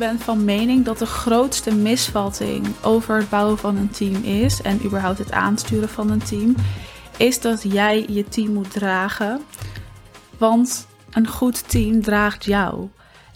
ben van mening dat de grootste misvatting over het bouwen van een team is, en überhaupt het aansturen van een team, is dat jij je team moet dragen. Want een goed team draagt jou.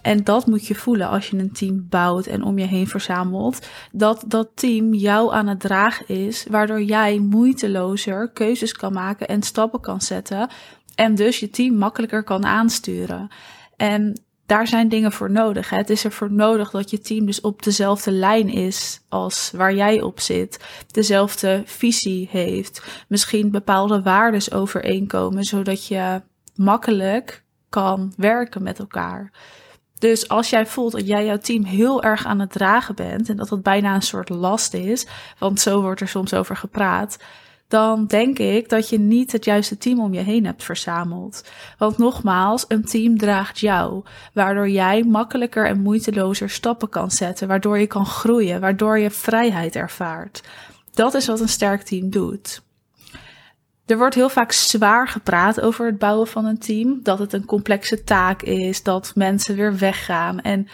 En dat moet je voelen als je een team bouwt en om je heen verzamelt. Dat dat team jou aan het dragen is, waardoor jij moeitelozer keuzes kan maken en stappen kan zetten. En dus je team makkelijker kan aansturen. En daar zijn dingen voor nodig. Het is ervoor nodig dat je team dus op dezelfde lijn is als waar jij op zit. Dezelfde visie heeft. Misschien bepaalde waarden overeenkomen, zodat je makkelijk kan werken met elkaar. Dus als jij voelt dat jij jouw team heel erg aan het dragen bent en dat dat bijna een soort last is, want zo wordt er soms over gepraat, dan denk ik dat je niet het juiste team om je heen hebt verzameld. Want nogmaals, een team draagt jou, waardoor jij makkelijker en moeitelozer stappen kan zetten, waardoor je kan groeien, waardoor je vrijheid ervaart. Dat is wat een sterk team doet. Er wordt heel vaak zwaar gepraat over het bouwen van een team. Dat het een complexe taak is, dat mensen weer weggaan. En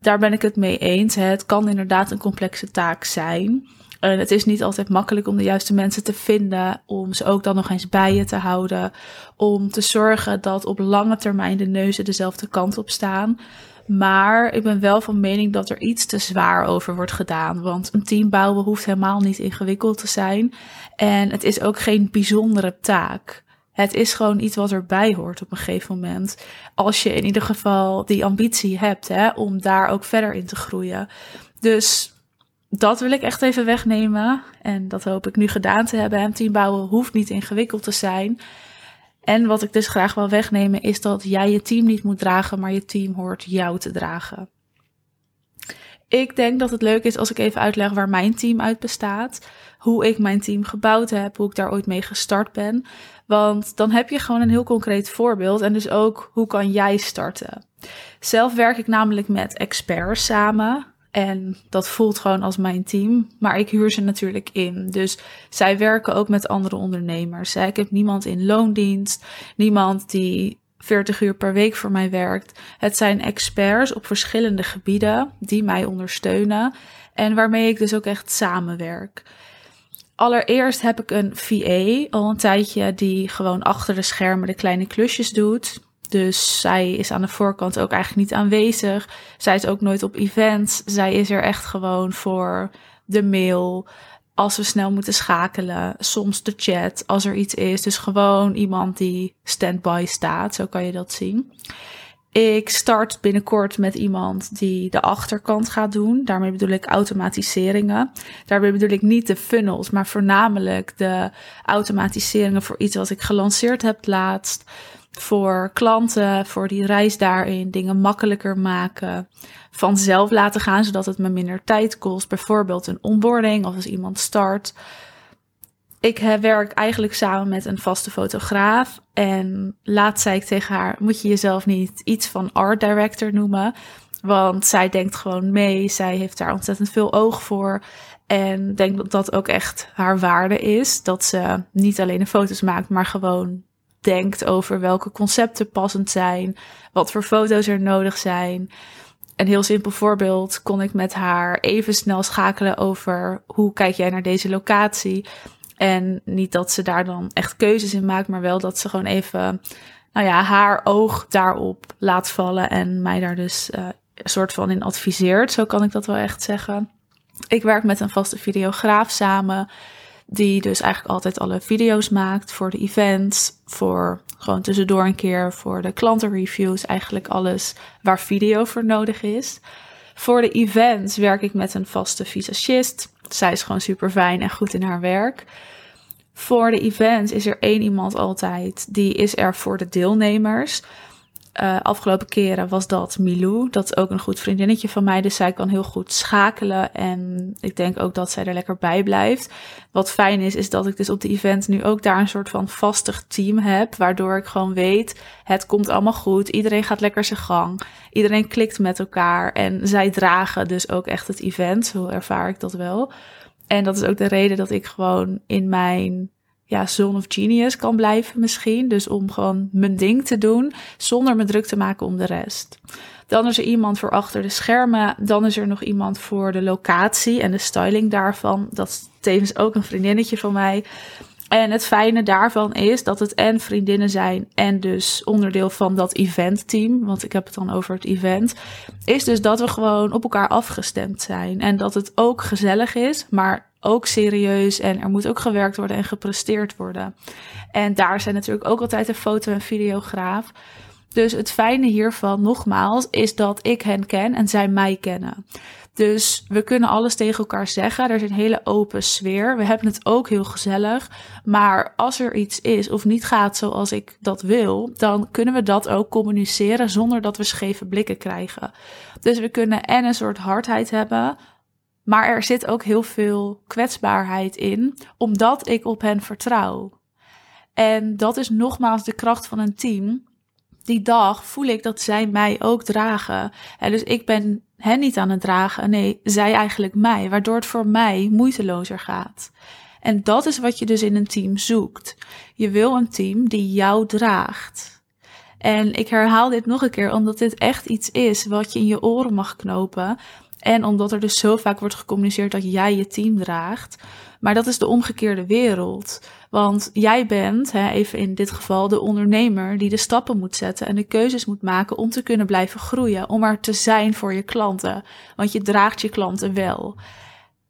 daar ben ik het mee eens. Het kan inderdaad een complexe taak zijn. En het is niet altijd makkelijk om de juiste mensen te vinden, om ze ook dan nog eens bij je te houden, om te zorgen dat op lange termijn de neuzen dezelfde kant op staan. Maar ik ben wel van mening dat er iets te zwaar over wordt gedaan. Want een team bouwen hoeft helemaal niet ingewikkeld te zijn. En het is ook geen bijzondere taak. Het is gewoon iets wat erbij hoort op een gegeven moment. Als je in ieder geval die ambitie hebt hè, om daar ook verder in te groeien. Dus dat wil ik echt even wegnemen. En dat hoop ik nu gedaan te hebben. En team bouwen hoeft niet ingewikkeld te zijn. En wat ik dus graag wil wegnemen is dat jij je team niet moet dragen, maar je team hoort jou te dragen. Ik denk dat het leuk is als ik even uitleg waar mijn team uit bestaat. Hoe ik mijn team gebouwd heb, hoe ik daar ooit mee gestart ben. Want dan heb je gewoon een heel concreet voorbeeld. En dus ook hoe kan jij starten. Zelf werk ik namelijk met experts samen. En dat voelt gewoon als mijn team. Maar ik huur ze natuurlijk in. Dus zij werken ook met andere ondernemers. Ik heb niemand in loondienst. Niemand die 40 uur per week voor mij werkt. Het zijn experts op verschillende gebieden die mij ondersteunen. En waarmee ik dus ook echt samenwerk. Allereerst heb ik een VA al een tijdje die gewoon achter de schermen de kleine klusjes doet. Dus zij is aan de voorkant ook eigenlijk niet aanwezig. Zij is ook nooit op events. Zij is er echt gewoon voor de mail. Als we snel moeten schakelen. Soms de chat als er iets is. Dus gewoon iemand die standby staat. Zo kan je dat zien. Ik start binnenkort met iemand die de achterkant gaat doen. Daarmee bedoel ik automatiseringen. Daarmee bedoel ik niet de funnels, maar voornamelijk de automatiseringen voor iets wat ik gelanceerd heb laatst voor klanten, voor die reis daarin, dingen makkelijker maken, vanzelf laten gaan, zodat het me minder tijd kost. Bijvoorbeeld een onboarding of als iemand start. Ik werk eigenlijk samen met een vaste fotograaf. En laat zei ik tegen haar: Moet je jezelf niet iets van art director noemen? Want zij denkt gewoon mee. Zij heeft daar ontzettend veel oog voor. En denk dat dat ook echt haar waarde is. Dat ze niet alleen de foto's maakt, maar gewoon denkt over welke concepten passend zijn, wat voor foto's er nodig zijn. Een heel simpel voorbeeld kon ik met haar even snel schakelen over hoe kijk jij naar deze locatie. En niet dat ze daar dan echt keuzes in maakt, maar wel dat ze gewoon even, nou ja, haar oog daarop laat vallen en mij daar dus uh, een soort van in adviseert. Zo kan ik dat wel echt zeggen. Ik werk met een vaste videograaf samen. Die dus eigenlijk altijd alle video's maakt voor de events, voor gewoon tussendoor een keer voor de klantenreviews, eigenlijk alles waar video voor nodig is. Voor de events werk ik met een vaste visagist. Zij is gewoon super fijn en goed in haar werk. Voor de events is er één iemand altijd die is er voor de deelnemers. Uh, afgelopen keren was dat Milou. Dat is ook een goed vriendinnetje van mij. Dus zij kan heel goed schakelen. En ik denk ook dat zij er lekker bij blijft. Wat fijn is, is dat ik dus op de event nu ook daar een soort van vastig team heb. Waardoor ik gewoon weet, het komt allemaal goed. Iedereen gaat lekker zijn gang. Iedereen klikt met elkaar. En zij dragen dus ook echt het event. Zo ervaar ik dat wel. En dat is ook de reden dat ik gewoon in mijn ja, zone of genius kan blijven misschien. Dus om gewoon mijn ding te doen zonder me druk te maken om de rest. Dan is er iemand voor achter de schermen. Dan is er nog iemand voor de locatie en de styling daarvan. Dat is tevens ook een vriendinnetje van mij. En het fijne daarvan is dat het en vriendinnen zijn en dus onderdeel van dat eventteam, want ik heb het dan over het event, is dus dat we gewoon op elkaar afgestemd zijn en dat het ook gezellig is, maar ook serieus en er moet ook gewerkt worden en gepresteerd worden. En daar zijn natuurlijk ook altijd een foto- en videograaf. Dus het fijne hiervan, nogmaals, is dat ik hen ken en zij mij kennen. Dus we kunnen alles tegen elkaar zeggen. Er is een hele open sfeer. We hebben het ook heel gezellig. Maar als er iets is of niet gaat zoals ik dat wil, dan kunnen we dat ook communiceren zonder dat we scheve blikken krijgen. Dus we kunnen en een soort hardheid hebben. Maar er zit ook heel veel kwetsbaarheid in, omdat ik op hen vertrouw. En dat is nogmaals de kracht van een team die dag voel ik dat zij mij ook dragen. En dus ik ben hen niet aan het dragen, nee, zij eigenlijk mij, waardoor het voor mij moeitelozer gaat. En dat is wat je dus in een team zoekt. Je wil een team die jou draagt. En ik herhaal dit nog een keer, omdat dit echt iets is wat je in je oren mag knopen. En omdat er dus zo vaak wordt gecommuniceerd dat jij je team draagt. Maar dat is de omgekeerde wereld. Want jij bent, hè, even in dit geval, de ondernemer die de stappen moet zetten en de keuzes moet maken om te kunnen blijven groeien, om er te zijn voor je klanten. Want je draagt je klanten wel.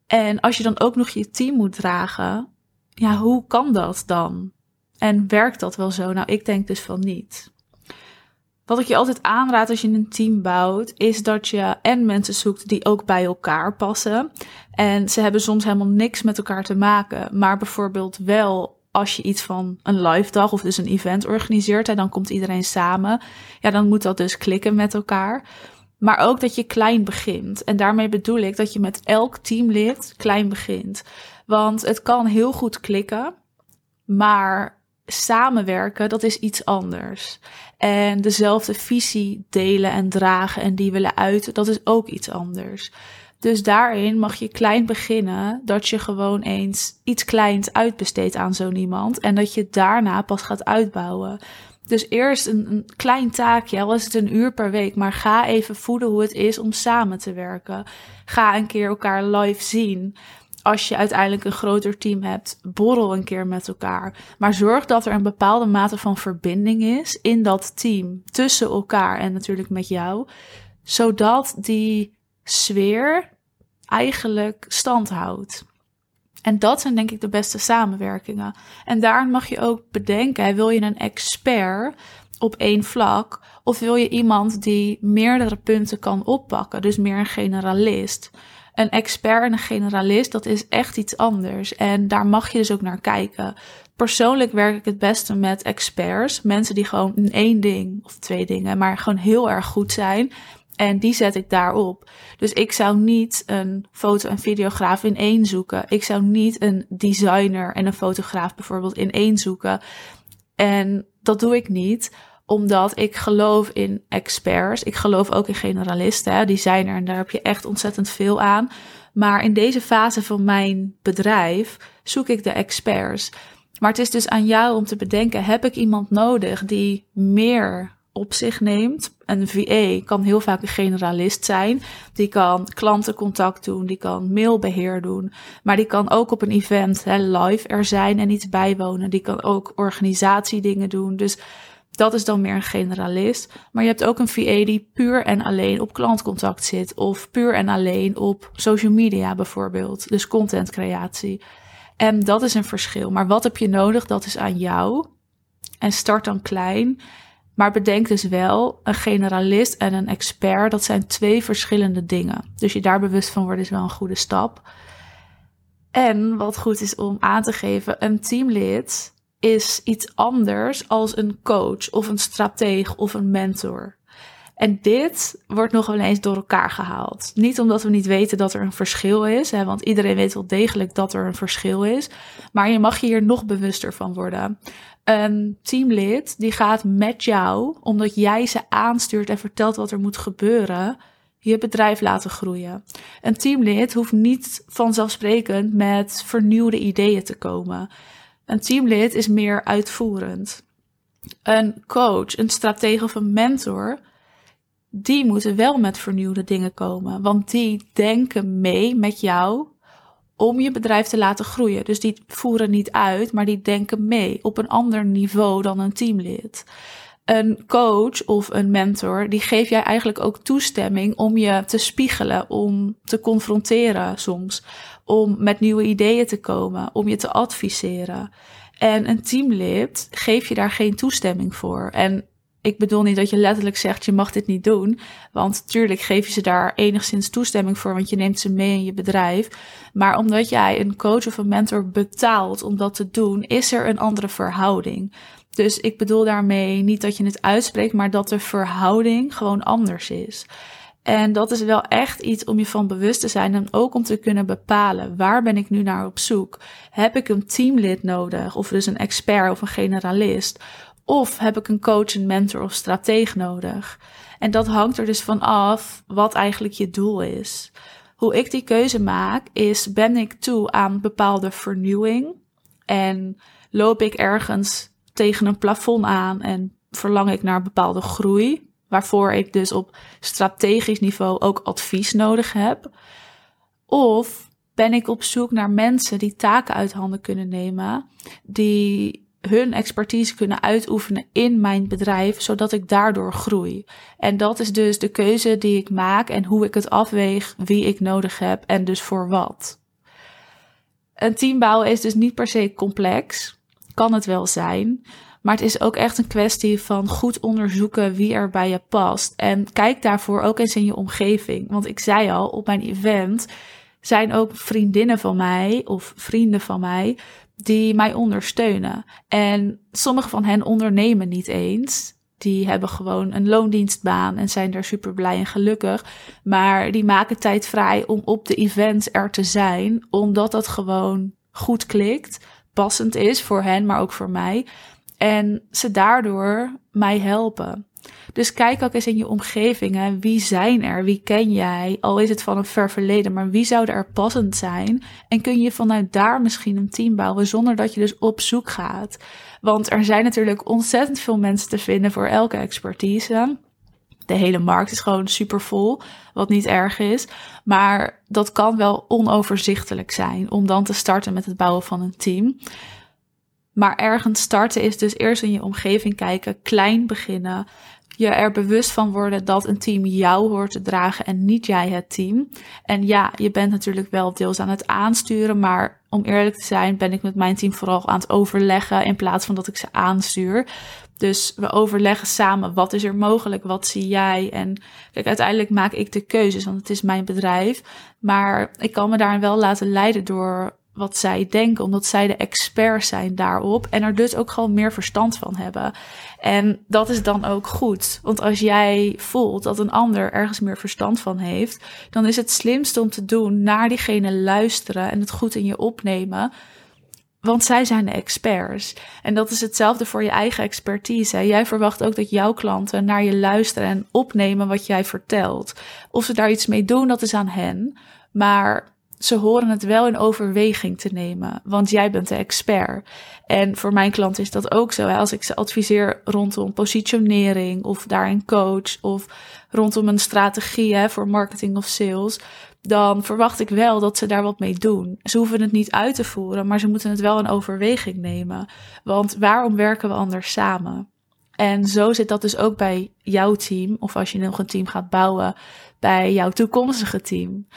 En als je dan ook nog je team moet dragen, ja, hoe kan dat dan? En werkt dat wel zo? Nou, ik denk dus van niet. Wat ik je altijd aanraad als je een team bouwt, is dat je en mensen zoekt die ook bij elkaar passen. En ze hebben soms helemaal niks met elkaar te maken, maar bijvoorbeeld wel als je iets van een live dag of dus een event organiseert en dan komt iedereen samen, ja, dan moet dat dus klikken met elkaar. Maar ook dat je klein begint. En daarmee bedoel ik dat je met elk teamlid klein begint. Want het kan heel goed klikken, maar samenwerken, dat is iets anders. En dezelfde visie delen en dragen en die willen uiten, dat is ook iets anders. Dus daarin mag je klein beginnen, dat je gewoon eens iets kleins uitbesteedt aan zo'n iemand en dat je daarna pas gaat uitbouwen. Dus eerst een, een klein taakje, al is het een uur per week, maar ga even voeden hoe het is om samen te werken. Ga een keer elkaar live zien als je uiteindelijk een groter team hebt, borrel een keer met elkaar. Maar zorg dat er een bepaalde mate van verbinding is in dat team tussen elkaar en natuurlijk met jou, zodat die sfeer eigenlijk stand houdt. En dat zijn denk ik de beste samenwerkingen. En daar mag je ook bedenken, wil je een expert op één vlak of wil je iemand die meerdere punten kan oppakken, dus meer een generalist een expert en een generalist, dat is echt iets anders. En daar mag je dus ook naar kijken. Persoonlijk werk ik het beste met experts. Mensen die gewoon in één ding of twee dingen, maar gewoon heel erg goed zijn. En die zet ik daarop. Dus ik zou niet een foto- en videograaf in één zoeken. Ik zou niet een designer en een fotograaf bijvoorbeeld in één zoeken. En dat doe ik niet omdat ik geloof in experts. Ik geloof ook in generalisten. Hè. Die zijn er en daar heb je echt ontzettend veel aan. Maar in deze fase van mijn bedrijf zoek ik de experts. Maar het is dus aan jou om te bedenken: heb ik iemand nodig die meer op zich neemt? Een VA kan heel vaak een generalist zijn. Die kan klantencontact doen, die kan mailbeheer doen. Maar die kan ook op een event hè, live er zijn en iets bijwonen. Die kan ook organisatiedingen doen. Dus dat is dan meer een generalist. Maar je hebt ook een VA die puur en alleen op klantcontact zit. Of puur en alleen op social media bijvoorbeeld. Dus contentcreatie. En dat is een verschil. Maar wat heb je nodig? Dat is aan jou. En start dan klein. Maar bedenk dus wel, een generalist en een expert, dat zijn twee verschillende dingen. Dus je daar bewust van wordt is wel een goede stap. En wat goed is om aan te geven, een teamlid is iets anders als een coach of een strateeg of een mentor. En dit wordt nog wel eens door elkaar gehaald. Niet omdat we niet weten dat er een verschil is, hè, want iedereen weet wel degelijk dat er een verschil is. Maar je mag je hier nog bewuster van worden. Een teamlid die gaat met jou, omdat jij ze aanstuurt en vertelt wat er moet gebeuren, je bedrijf laten groeien. Een teamlid hoeft niet vanzelfsprekend met vernieuwde ideeën te komen. Een teamlid is meer uitvoerend. Een coach, een stratege of een mentor, die moeten wel met vernieuwde dingen komen. Want die denken mee met jou om je bedrijf te laten groeien. Dus die voeren niet uit, maar die denken mee op een ander niveau dan een teamlid. Een coach of een mentor, die geeft jij eigenlijk ook toestemming om je te spiegelen, om te confronteren soms, om met nieuwe ideeën te komen, om je te adviseren. En een teamlid geeft je daar geen toestemming voor. En ik bedoel niet dat je letterlijk zegt je mag dit niet doen. Want tuurlijk geef je ze daar enigszins toestemming voor, want je neemt ze mee in je bedrijf. Maar omdat jij een coach of een mentor betaalt om dat te doen, is er een andere verhouding. Dus ik bedoel daarmee niet dat je het uitspreekt, maar dat de verhouding gewoon anders is. En dat is wel echt iets om je van bewust te zijn en ook om te kunnen bepalen waar ben ik nu naar op zoek. Heb ik een teamlid nodig of dus een expert of een generalist? Of heb ik een coach, een mentor of strateeg nodig? En dat hangt er dus van af wat eigenlijk je doel is. Hoe ik die keuze maak is, ben ik toe aan bepaalde vernieuwing? En loop ik ergens tegen een plafond aan en verlang ik naar bepaalde groei? Waarvoor ik dus op strategisch niveau ook advies nodig heb. Of ben ik op zoek naar mensen die taken uit handen kunnen nemen, die hun expertise kunnen uitoefenen in mijn bedrijf, zodat ik daardoor groei. En dat is dus de keuze die ik maak en hoe ik het afweeg, wie ik nodig heb en dus voor wat. Een team bouwen is dus niet per se complex, kan het wel zijn, maar het is ook echt een kwestie van goed onderzoeken wie er bij je past. En kijk daarvoor ook eens in je omgeving. Want ik zei al, op mijn event zijn ook vriendinnen van mij of vrienden van mij die mij ondersteunen. En sommige van hen ondernemen niet eens. Die hebben gewoon een loondienstbaan en zijn daar super blij en gelukkig. Maar die maken tijd vrij om op de events er te zijn, omdat dat gewoon goed klikt, passend is voor hen, maar ook voor mij. En ze daardoor mij helpen. Dus kijk ook eens in je omgeving. Hè. Wie zijn er? Wie ken jij? Al is het van een ver verleden, maar wie zouden er passend zijn? En kun je vanuit daar misschien een team bouwen zonder dat je dus op zoek gaat? Want er zijn natuurlijk ontzettend veel mensen te vinden voor elke expertise. De hele markt is gewoon super vol, wat niet erg is. Maar dat kan wel onoverzichtelijk zijn om dan te starten met het bouwen van een team. Maar ergens starten is dus eerst in je omgeving kijken, klein beginnen. Je er bewust van worden dat een team jou hoort te dragen en niet jij het team. En ja, je bent natuurlijk wel deels aan het aansturen, maar om eerlijk te zijn ben ik met mijn team vooral aan het overleggen in plaats van dat ik ze aanstuur. Dus we overleggen samen wat is er mogelijk, wat zie jij. En kijk, uiteindelijk maak ik de keuzes, want het is mijn bedrijf. Maar ik kan me daarin wel laten leiden door wat zij denken, omdat zij de experts zijn daarop en er dus ook gewoon meer verstand van hebben. En dat is dan ook goed, want als jij voelt dat een ander ergens meer verstand van heeft, dan is het slimste om te doen naar diegene luisteren en het goed in je opnemen. Want zij zijn de experts. En dat is hetzelfde voor je eigen expertise. Jij verwacht ook dat jouw klanten naar je luisteren en opnemen wat jij vertelt. Of ze daar iets mee doen, dat is aan hen. Maar ze horen het wel in overweging te nemen, want jij bent de expert. En voor mijn klanten is dat ook zo. Als ik ze adviseer rondom positionering of daarin coach of rondom een strategie hè, voor marketing of sales, dan verwacht ik wel dat ze daar wat mee doen. Ze hoeven het niet uit te voeren, maar ze moeten het wel in overweging nemen. Want waarom werken we anders samen? En zo zit dat dus ook bij jouw team, of als je nog een team gaat bouwen, bij jouw toekomstige team.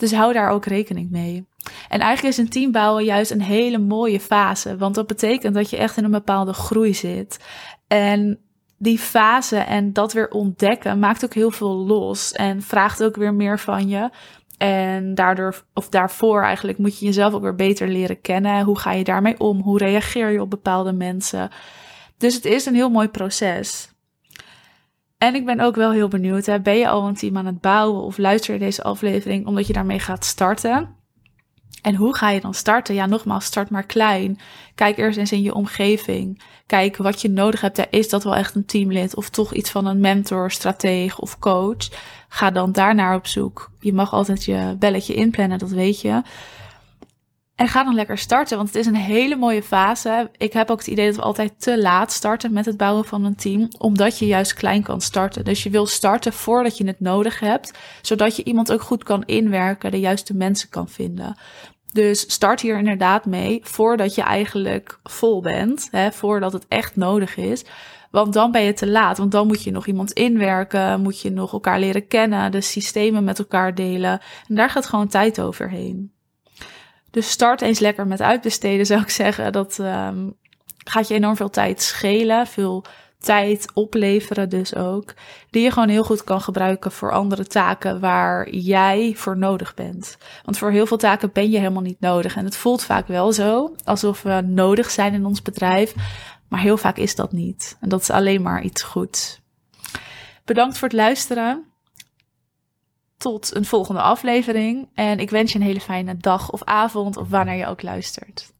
Dus hou daar ook rekening mee. En eigenlijk is een team bouwen juist een hele mooie fase, want dat betekent dat je echt in een bepaalde groei zit. En die fase en dat weer ontdekken maakt ook heel veel los en vraagt ook weer meer van je. En daardoor, of daarvoor eigenlijk, moet je jezelf ook weer beter leren kennen. Hoe ga je daarmee om? Hoe reageer je op bepaalde mensen? Dus het is een heel mooi proces. En ik ben ook wel heel benieuwd, hè, ben je al een team aan het bouwen of luister je deze aflevering omdat je daarmee gaat starten? En hoe ga je dan starten? Ja, nogmaals, start maar klein. Kijk eerst eens in je omgeving. Kijk wat je nodig hebt. Is dat wel echt een teamlid of toch iets van een mentor, strateeg of coach? Ga dan daarnaar op zoek. Je mag altijd je belletje inplannen, dat weet je. En ga dan lekker starten, want het is een hele mooie fase. Ik heb ook het idee dat we altijd te laat starten met het bouwen van een team, omdat je juist klein kan starten. Dus je wil starten voordat je het nodig hebt, zodat je iemand ook goed kan inwerken, de juiste mensen kan vinden. Dus start hier inderdaad mee voordat je eigenlijk vol bent, hè, voordat het echt nodig is. Want dan ben je te laat, want dan moet je nog iemand inwerken, moet je nog elkaar leren kennen, de systemen met elkaar delen. En daar gaat gewoon tijd overheen. Dus start eens lekker met uitbesteden, zou ik zeggen. Dat um, gaat je enorm veel tijd schelen, veel tijd opleveren dus ook. Die je gewoon heel goed kan gebruiken voor andere taken waar jij voor nodig bent. Want voor heel veel taken ben je helemaal niet nodig. En het voelt vaak wel zo, alsof we nodig zijn in ons bedrijf. Maar heel vaak is dat niet. En dat is alleen maar iets goeds. Bedankt voor het luisteren tot een volgende aflevering. En ik wens je een hele fijne dag of avond of wanneer je ook luistert.